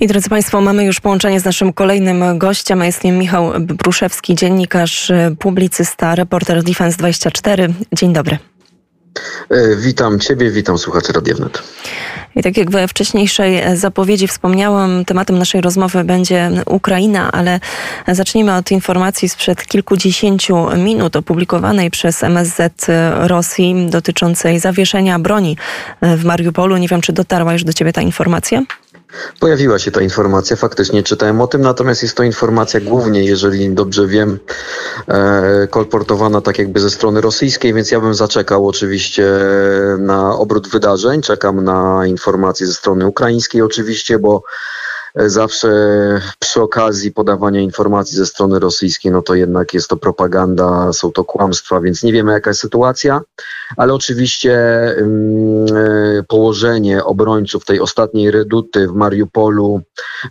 I drodzy Państwo, mamy już połączenie z naszym kolejnym gościem, a jest nim Michał Bruszewski, dziennikarz, publicysta, reporter Defense24. Dzień dobry. E, witam Ciebie, witam słuchaczy Radiownet. I tak jak we wcześniejszej zapowiedzi wspomniałam, tematem naszej rozmowy będzie Ukraina, ale zacznijmy od informacji sprzed kilkudziesięciu minut opublikowanej przez MSZ Rosji dotyczącej zawieszenia broni w Mariupolu. Nie wiem, czy dotarła już do Ciebie ta informacja? Pojawiła się ta informacja, faktycznie czytałem o tym, natomiast jest to informacja głównie, jeżeli dobrze wiem, e, kolportowana tak jakby ze strony rosyjskiej, więc ja bym zaczekał oczywiście na obrót wydarzeń, czekam na informacje ze strony ukraińskiej oczywiście, bo zawsze przy okazji podawania informacji ze strony rosyjskiej, no to jednak jest to propaganda, są to kłamstwa, więc nie wiemy jaka jest sytuacja, ale oczywiście położenie obrońców tej ostatniej reduty w Mariupolu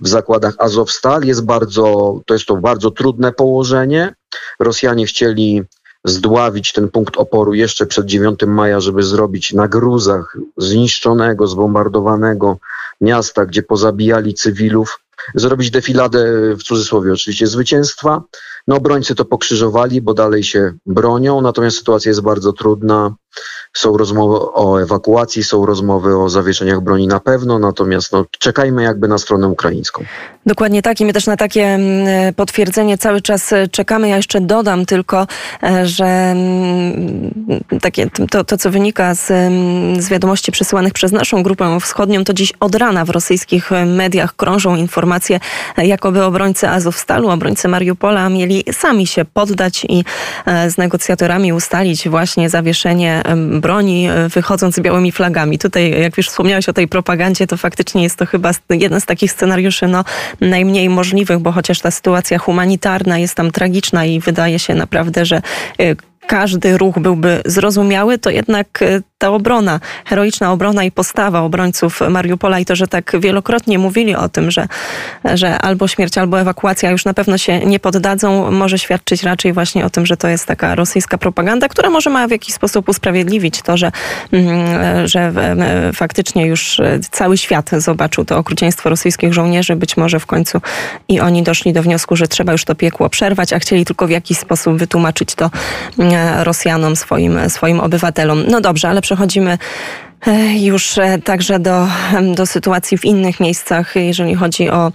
w zakładach Azovstal jest bardzo, to jest to bardzo trudne położenie. Rosjanie chcieli zdławić ten punkt oporu jeszcze przed 9 maja, żeby zrobić na gruzach zniszczonego, zbombardowanego miasta, gdzie pozabijali cywilów, zrobić defiladę w cudzysłowie oczywiście zwycięstwa. No obrońcy to pokrzyżowali, bo dalej się bronią, natomiast sytuacja jest bardzo trudna. Są rozmowy o ewakuacji, są rozmowy o zawieszeniach broni na pewno, natomiast no, czekajmy jakby na stronę ukraińską. Dokładnie tak i my też na takie mm, potwierdzenie cały czas e, czekamy. Ja jeszcze dodam tylko, e, że mm, takie, to, to co wynika z, mm, z wiadomości przesyłanych przez naszą grupę wschodnią, to dziś od rana w rosyjskich mediach krążą informacje, e, jakoby obrońcy Azowstalu, obrońcy Mariupola mieli sami się poddać i z negocjatorami ustalić właśnie zawieszenie broni, wychodząc z białymi flagami. Tutaj, jak już wspomniałeś o tej propagandzie, to faktycznie jest to chyba jeden z takich scenariuszy, no najmniej możliwych, bo chociaż ta sytuacja humanitarna jest tam tragiczna i wydaje się naprawdę, że y, każdy ruch byłby zrozumiały, to jednak y, ta obrona, heroiczna obrona i postawa obrońców Mariupola i to, że tak wielokrotnie mówili o tym, że, że albo śmierć, albo ewakuacja już na pewno się nie poddadzą, może świadczyć raczej właśnie o tym, że to jest taka rosyjska propaganda, która może ma w jakiś sposób usprawiedliwić to, że, mm, że faktycznie już cały świat zobaczył to okrucieństwo rosyjskich żołnierzy. Być może w końcu i oni doszli do wniosku, że trzeba już to piekło przerwać, a chcieli tylko w jakiś sposób wytłumaczyć to mm, Rosjanom, swoim, swoim obywatelom. No dobrze, ale przechodzimy e, już e, także do, do sytuacji w innych miejscach, jeżeli chodzi o,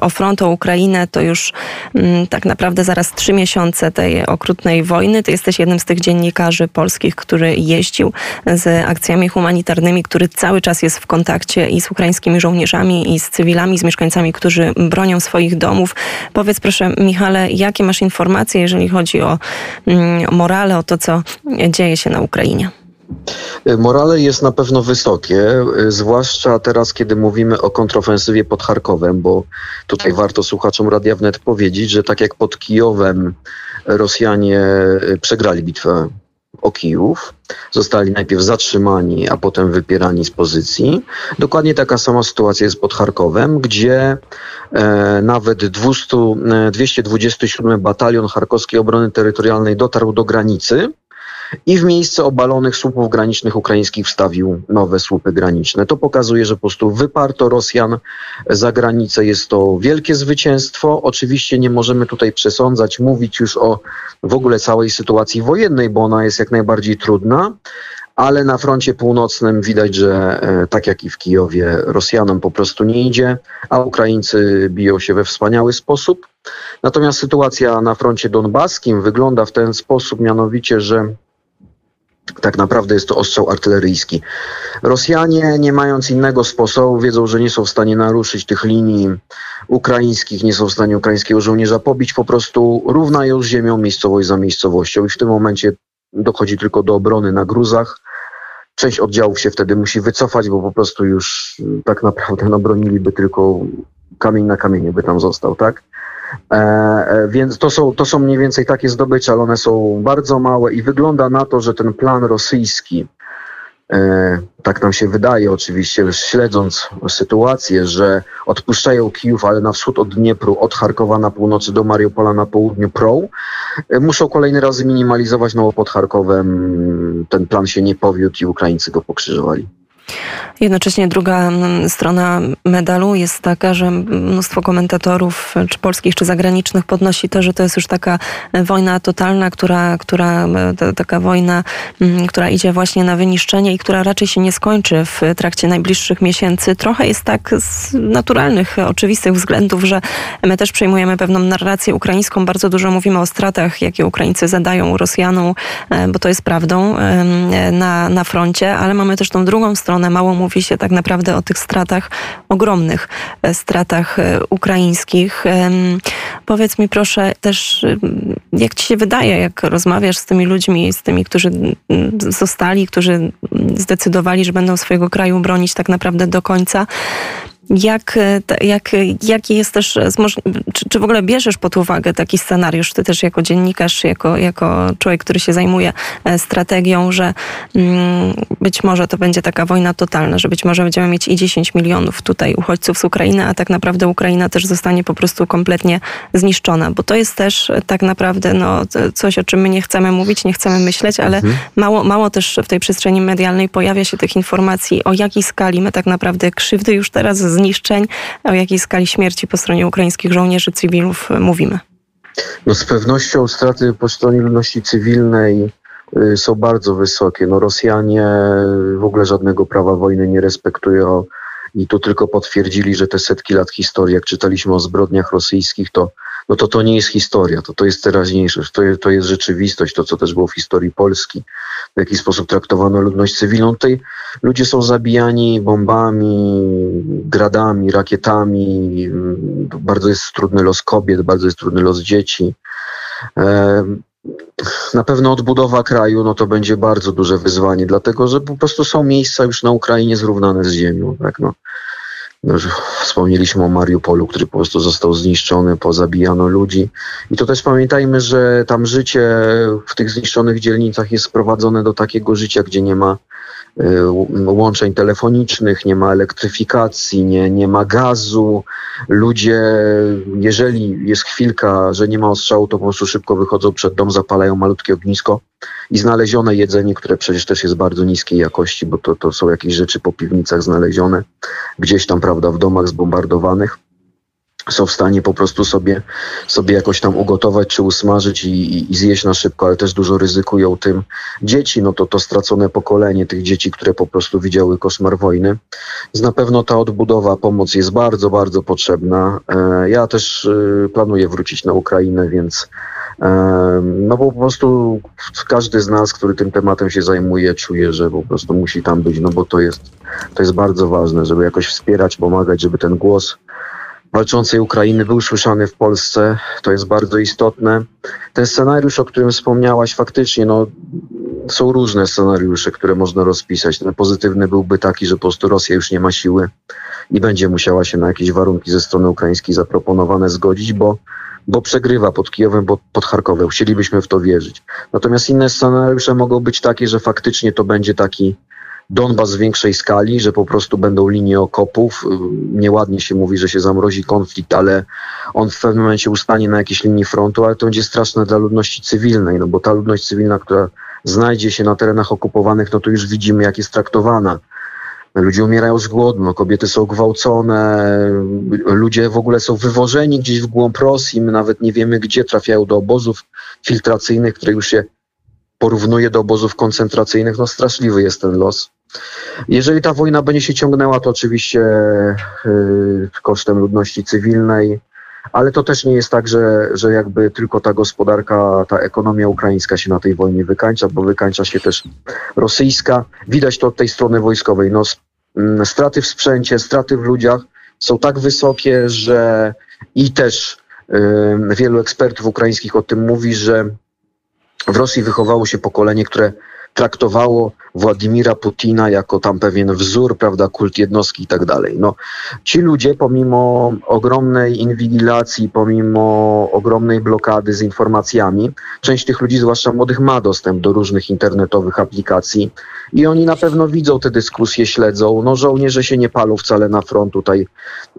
o front, o Ukrainę, to już mm, tak naprawdę zaraz trzy miesiące tej okrutnej wojny. Ty jesteś jednym z tych dziennikarzy polskich, który jeździł z akcjami humanitarnymi, który cały czas jest w kontakcie i z ukraińskimi żołnierzami, i z cywilami, z mieszkańcami, którzy bronią swoich domów. Powiedz proszę, Michale, jakie masz informacje, jeżeli chodzi o, mm, o morale, o to, co dzieje się na Ukrainie? Morale jest na pewno wysokie, zwłaszcza teraz, kiedy mówimy o kontrofensywie pod Charkowem, bo tutaj tak. warto słuchaczom Radia Wnet powiedzieć, że tak jak pod Kijowem Rosjanie przegrali bitwę o Kijów, zostali najpierw zatrzymani, a potem wypierani z pozycji. Dokładnie taka sama sytuacja jest pod Charkowem, gdzie e, nawet 200, 227 Batalion Charkowskiej Obrony Terytorialnej dotarł do granicy i w miejsce obalonych słupów granicznych ukraińskich wstawił nowe słupy graniczne. To pokazuje, że po prostu wyparto Rosjan za granicę. Jest to wielkie zwycięstwo. Oczywiście nie możemy tutaj przesądzać, mówić już o w ogóle całej sytuacji wojennej, bo ona jest jak najbardziej trudna ale na froncie północnym widać, że e, tak jak i w Kijowie Rosjanom po prostu nie idzie, a Ukraińcy biją się we wspaniały sposób. Natomiast sytuacja na froncie donbaskim wygląda w ten sposób mianowicie, że tak naprawdę jest to ostrzał artyleryjski. Rosjanie, nie mając innego sposobu, wiedzą, że nie są w stanie naruszyć tych linii ukraińskich, nie są w stanie ukraińskiego żołnierza pobić, po prostu równają z ziemią miejscowość za miejscowością i w tym momencie dochodzi tylko do obrony na gruzach. Część oddziałów się wtedy musi wycofać, bo po prostu już tak naprawdę no, broniliby tylko kamień na kamieniu by tam został, tak? E, e, więc to są, to są mniej więcej takie zdobycze, ale one są bardzo małe i wygląda na to, że ten plan rosyjski, e, tak nam się wydaje oczywiście, śledząc sytuację, że odpuszczają Kijów, ale na wschód od Dniepru, od Charkowa na północy do Mariupola na południu prą, muszą kolejny raz minimalizować, no bo pod Charkowem ten plan się nie powiódł i Ukraińcy go pokrzyżowali. Jednocześnie druga mm, strona medalu jest taka, że mnóstwo komentatorów, czy polskich, czy zagranicznych, podnosi to, że to jest już taka wojna totalna, która, która taka wojna, mm, która idzie właśnie na wyniszczenie i która raczej się nie skończy w trakcie najbliższych miesięcy. Trochę jest tak z naturalnych, oczywistych względów, że my też przejmujemy pewną narrację ukraińską. Bardzo dużo mówimy o stratach, jakie Ukraińcy zadają Rosjanom, e, bo to jest prawdą na, na froncie, ale mamy też tą drugą stronę, mało mówi się tak naprawdę o tych stratach, ogromnych e, stratach e, ukraińskich. Powiedz mi proszę też, jak ci się wydaje, jak rozmawiasz z tymi ludźmi, z tymi, którzy zostali, którzy zdecydowali, że będą swojego kraju bronić tak naprawdę do końca, jak, e, jak, jaki jest też, czy, czy w ogóle bierzesz pod uwagę taki scenariusz, ty też jako dziennikarz, jako, jako człowiek, który się zajmuje e, strategią, że mm, być może to będzie taka wojna totalna, że być może będziemy mieć i 10 milionów tutaj uchodźców z Ukrainy, a tak naprawdę Ukraina też zostanie po prostu kompletnie zniszczona, bo to jest też tak naprawdę no, coś, o czym my nie chcemy mówić, nie chcemy myśleć, ale mhm. mało, mało też w tej przestrzeni medialnej pojawia się tych informacji, o jakiej skali my tak naprawdę krzywdy już teraz zniszczeń, o jakiej skali śmierci po stronie ukraińskich żołnierzy, cywilów mówimy? No z pewnością straty po stronie ludności cywilnej y, są bardzo wysokie. No Rosjanie w ogóle żadnego prawa wojny nie respektują i tu tylko potwierdzili, że te setki lat historii, jak czytaliśmy o zbrodniach rosyjskich, to no to to nie jest historia, to to jest teraźniejszość, to, to jest rzeczywistość, to co też było w historii Polski, w jaki sposób traktowano ludność cywilną. Tutaj ludzie są zabijani bombami, gradami, rakietami, bardzo jest trudny los kobiet, bardzo jest trudny los dzieci. Na pewno odbudowa kraju no to będzie bardzo duże wyzwanie, dlatego że po prostu są miejsca już na Ukrainie zrównane z ziemią. Tak? No. No, wspomnieliśmy o Mariupolu, który po prostu został zniszczony, pozabijano ludzi. I to też pamiętajmy, że tam życie w tych zniszczonych dzielnicach jest sprowadzone do takiego życia, gdzie nie ma y, łączeń telefonicznych, nie ma elektryfikacji, nie, nie ma gazu. Ludzie, jeżeli jest chwilka, że nie ma ostrzału, to po prostu szybko wychodzą przed dom, zapalają malutkie ognisko i znalezione jedzenie, które przecież też jest bardzo niskiej jakości, bo to, to są jakieś rzeczy po piwnicach znalezione, gdzieś tam, prawda, w domach zbombardowanych są w stanie po prostu sobie, sobie jakoś tam ugotować czy usmażyć i, i, i, zjeść na szybko, ale też dużo ryzykują tym dzieci, no to to stracone pokolenie tych dzieci, które po prostu widziały koszmar wojny. Więc na pewno ta odbudowa, pomoc jest bardzo, bardzo potrzebna. E, ja też e, planuję wrócić na Ukrainę, więc no bo po prostu każdy z nas, który tym tematem się zajmuje, czuje, że po prostu musi tam być, no bo to jest, to jest bardzo ważne, żeby jakoś wspierać, pomagać, żeby ten głos walczącej Ukrainy był słyszany w Polsce. To jest bardzo istotne. Ten scenariusz, o którym wspomniałaś, faktycznie no, są różne scenariusze, które można rozpisać. Ten pozytywny byłby taki, że po prostu Rosja już nie ma siły i będzie musiała się na jakieś warunki ze strony ukraińskiej zaproponowane zgodzić, bo bo przegrywa pod Kijowem, bo pod Charkowem. Chcielibyśmy w to wierzyć. Natomiast inne scenariusze mogą być takie, że faktycznie to będzie taki Donbas w większej skali, że po prostu będą linie okopów. Nieładnie się mówi, że się zamrozi konflikt, ale on w pewnym momencie ustanie na jakiejś linii frontu, ale to będzie straszne dla ludności cywilnej, no bo ta ludność cywilna, która znajdzie się na terenach okupowanych, no to już widzimy, jak jest traktowana. Ludzie umierają z głodu, no, kobiety są gwałcone, ludzie w ogóle są wywożeni gdzieś w głąb Rosji, my nawet nie wiemy gdzie, trafiają do obozów filtracyjnych, które już się porównuje do obozów koncentracyjnych, no straszliwy jest ten los. Jeżeli ta wojna będzie się ciągnęła, to oczywiście yy, kosztem ludności cywilnej, ale to też nie jest tak, że, że jakby tylko ta gospodarka, ta ekonomia ukraińska się na tej wojnie wykańcza, bo wykańcza się też rosyjska. Widać to od tej strony wojskowej. No, mm, straty w sprzęcie, straty w ludziach są tak wysokie, że i też y, wielu ekspertów ukraińskich o tym mówi, że w Rosji wychowało się pokolenie, które traktowało Władimira Putina jako tam pewien wzór, prawda, kult jednostki i tak dalej. No, ci ludzie pomimo ogromnej inwigilacji, pomimo ogromnej blokady z informacjami, część tych ludzi, zwłaszcza młodych, ma dostęp do różnych internetowych aplikacji i oni na pewno widzą te dyskusje, śledzą. No, żołnierze się nie palą wcale na front tutaj,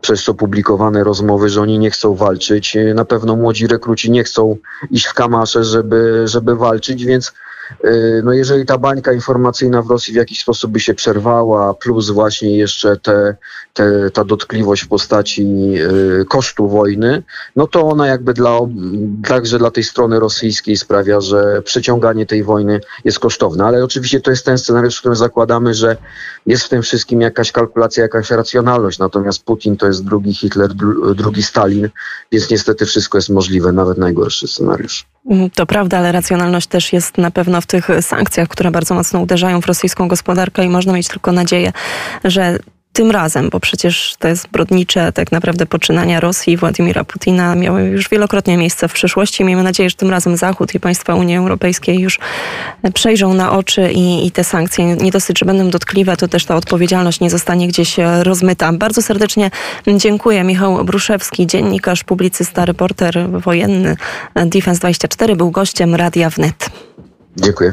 przez co publikowane rozmowy, że oni nie chcą walczyć. Na pewno młodzi rekruci nie chcą iść w kamasze, żeby, żeby walczyć, więc no jeżeli ta bańka informacyjna w Rosji w jakiś sposób by się przerwała, plus właśnie jeszcze te, te, ta dotkliwość w postaci y, kosztu wojny, no to ona jakby dla, także dla tej strony rosyjskiej sprawia, że przeciąganie tej wojny jest kosztowne. Ale oczywiście to jest ten scenariusz, w którym zakładamy, że jest w tym wszystkim jakaś kalkulacja, jakaś racjonalność. Natomiast Putin to jest drugi Hitler, drugi Stalin, więc niestety wszystko jest możliwe, nawet najgorszy scenariusz. To prawda, ale racjonalność też jest na pewno w tych sankcjach, które bardzo mocno uderzają w rosyjską gospodarkę i można mieć tylko nadzieję, że tym razem, bo przecież te zbrodnicze tak naprawdę poczynania Rosji i Władimira Putina miały już wielokrotnie miejsce w przyszłości. Miejmy nadzieję, że tym razem Zachód i państwa Unii Europejskiej już przejrzą na oczy i, i te sankcje nie dosyć, że będą dotkliwe, to też ta odpowiedzialność nie zostanie gdzieś rozmyta. Bardzo serdecznie dziękuję. Michał Bruszewski, dziennikarz, publicysta, reporter wojenny Defense 24 był gościem Radia Wnet. Dziękuję.